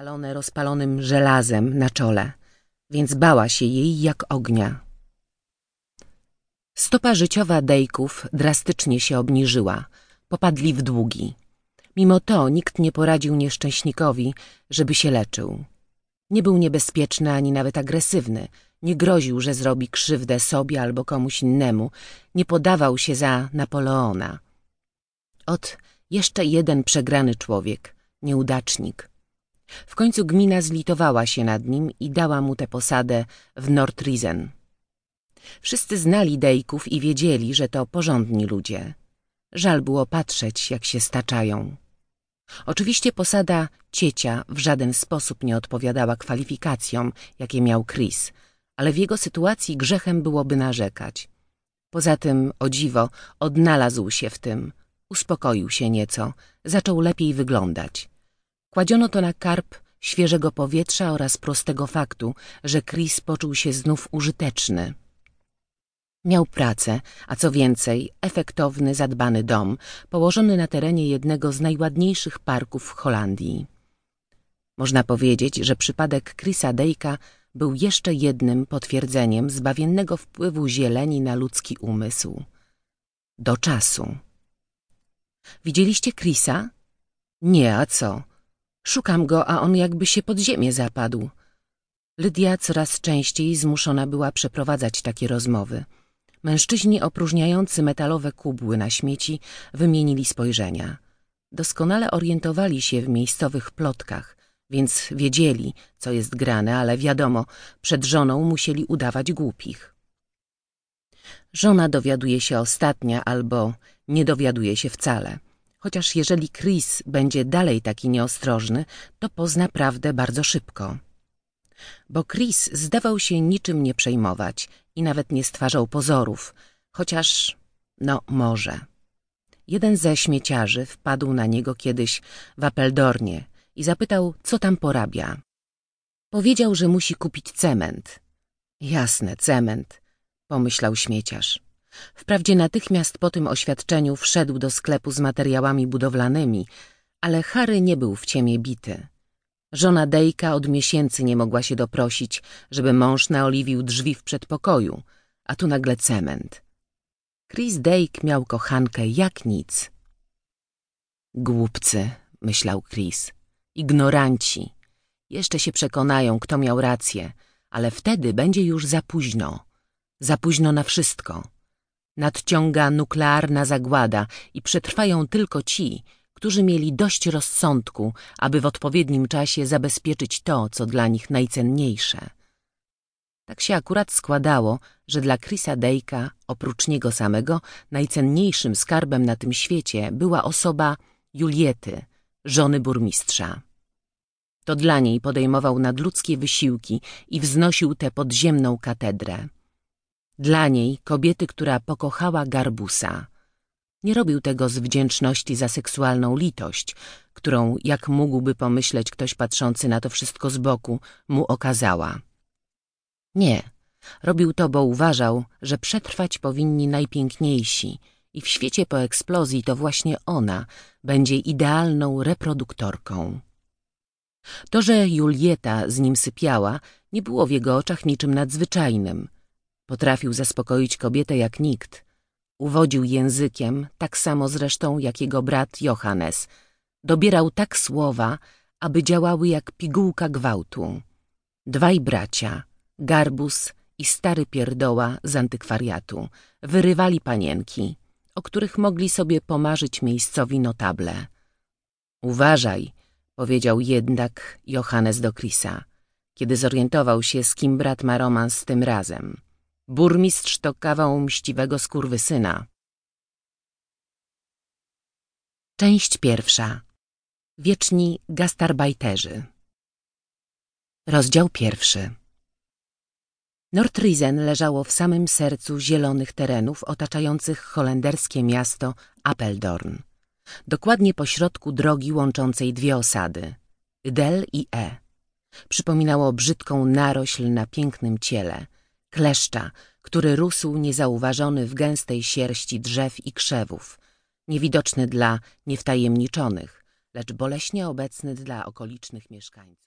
spalone rozpalonym żelazem na czole, więc bała się jej jak ognia. Stopa życiowa Dejków drastycznie się obniżyła, popadli w długi. Mimo to nikt nie poradził nieszczęśnikowi, żeby się leczył. Nie był niebezpieczny ani nawet agresywny, nie groził, że zrobi krzywdę sobie albo komuś innemu, nie podawał się za Napoleona. Ot, jeszcze jeden przegrany człowiek, nieudacznik. W końcu gmina zlitowała się nad nim i dała mu tę posadę w Nordrisen. Wszyscy znali Dejków i wiedzieli, że to porządni ludzie. Żal było patrzeć, jak się staczają. Oczywiście posada ciecia w żaden sposób nie odpowiadała kwalifikacjom, jakie miał Chris, ale w jego sytuacji grzechem byłoby narzekać. Poza tym, o dziwo, odnalazł się w tym, uspokoił się nieco, zaczął lepiej wyglądać. Kładziono to na karp świeżego powietrza oraz prostego faktu, że Chris poczuł się znów użyteczny. Miał pracę, a co więcej, efektowny, zadbany dom, położony na terenie jednego z najładniejszych parków w Holandii. Można powiedzieć, że przypadek Chrisa Dejka był jeszcze jednym potwierdzeniem zbawiennego wpływu zieleni na ludzki umysł. Do czasu. Widzieliście Chrisa? Nie, a co? Szukam go, a on jakby się pod ziemię zapadł. Lydia coraz częściej zmuszona była przeprowadzać takie rozmowy. Mężczyźni opróżniający metalowe kubły na śmieci wymienili spojrzenia. Doskonale orientowali się w miejscowych plotkach, więc wiedzieli, co jest grane, ale wiadomo, przed żoną musieli udawać głupich. Żona dowiaduje się ostatnia albo nie dowiaduje się wcale. Chociaż jeżeli Chris będzie dalej taki nieostrożny, to pozna prawdę bardzo szybko. Bo Chris zdawał się niczym nie przejmować i nawet nie stwarzał pozorów, chociaż, no może. Jeden ze śmieciarzy wpadł na niego kiedyś w Apeldornie i zapytał, co tam porabia. Powiedział, że musi kupić cement. Jasne, cement, pomyślał śmieciarz. Wprawdzie natychmiast po tym oświadczeniu wszedł do sklepu z materiałami budowlanymi, ale Harry nie był w ciemię bity. Żona Dejka od miesięcy nie mogła się doprosić, żeby mąż naoliwił drzwi w przedpokoju, a tu nagle cement. Chris Dejk miał kochankę jak nic. Głupcy, myślał Chris, ignoranci. Jeszcze się przekonają, kto miał rację, ale wtedy będzie już za późno. Za późno na wszystko. Nadciąga nuklearna zagłada i przetrwają tylko ci, którzy mieli dość rozsądku, aby w odpowiednim czasie zabezpieczyć to, co dla nich najcenniejsze. Tak się akurat składało, że dla Chrisa Dejka, oprócz niego samego, najcenniejszym skarbem na tym świecie była osoba Juliety, żony burmistrza. To dla niej podejmował nadludzkie wysiłki i wznosił tę podziemną katedrę. Dla niej kobiety, która pokochała Garbusa. Nie robił tego z wdzięczności za seksualną litość, którą, jak mógłby pomyśleć ktoś patrzący na to wszystko z boku, mu okazała. Nie, robił to, bo uważał, że przetrwać powinni najpiękniejsi i w świecie po eksplozji to właśnie ona będzie idealną reproduktorką. To, że Julieta z nim sypiała, nie było w jego oczach niczym nadzwyczajnym. Potrafił zaspokoić kobietę jak nikt – Uwodził językiem, tak samo zresztą jak jego brat Johannes. Dobierał tak słowa, aby działały jak pigułka gwałtu. Dwaj bracia, Garbus i stary pierdoła z antykwariatu, wyrywali panienki, o których mogli sobie pomarzyć miejscowi notable. Uważaj, powiedział jednak Johannes do Krisa, kiedy zorientował się, z kim brat ma romans tym razem. Burmistrz to kawał mściwego skurwysyna. Część pierwsza. Wieczni gastarbajterzy. Rozdział pierwszy. Nordrisen leżało w samym sercu zielonych terenów otaczających holenderskie miasto Apeldoorn. Dokładnie pośrodku drogi łączącej dwie osady, Del i E. Przypominało brzydką narośl na pięknym ciele – kleszcza, który rósł niezauważony w gęstej sierści drzew i krzewów, niewidoczny dla niewtajemniczonych, lecz boleśnie obecny dla okolicznych mieszkańców.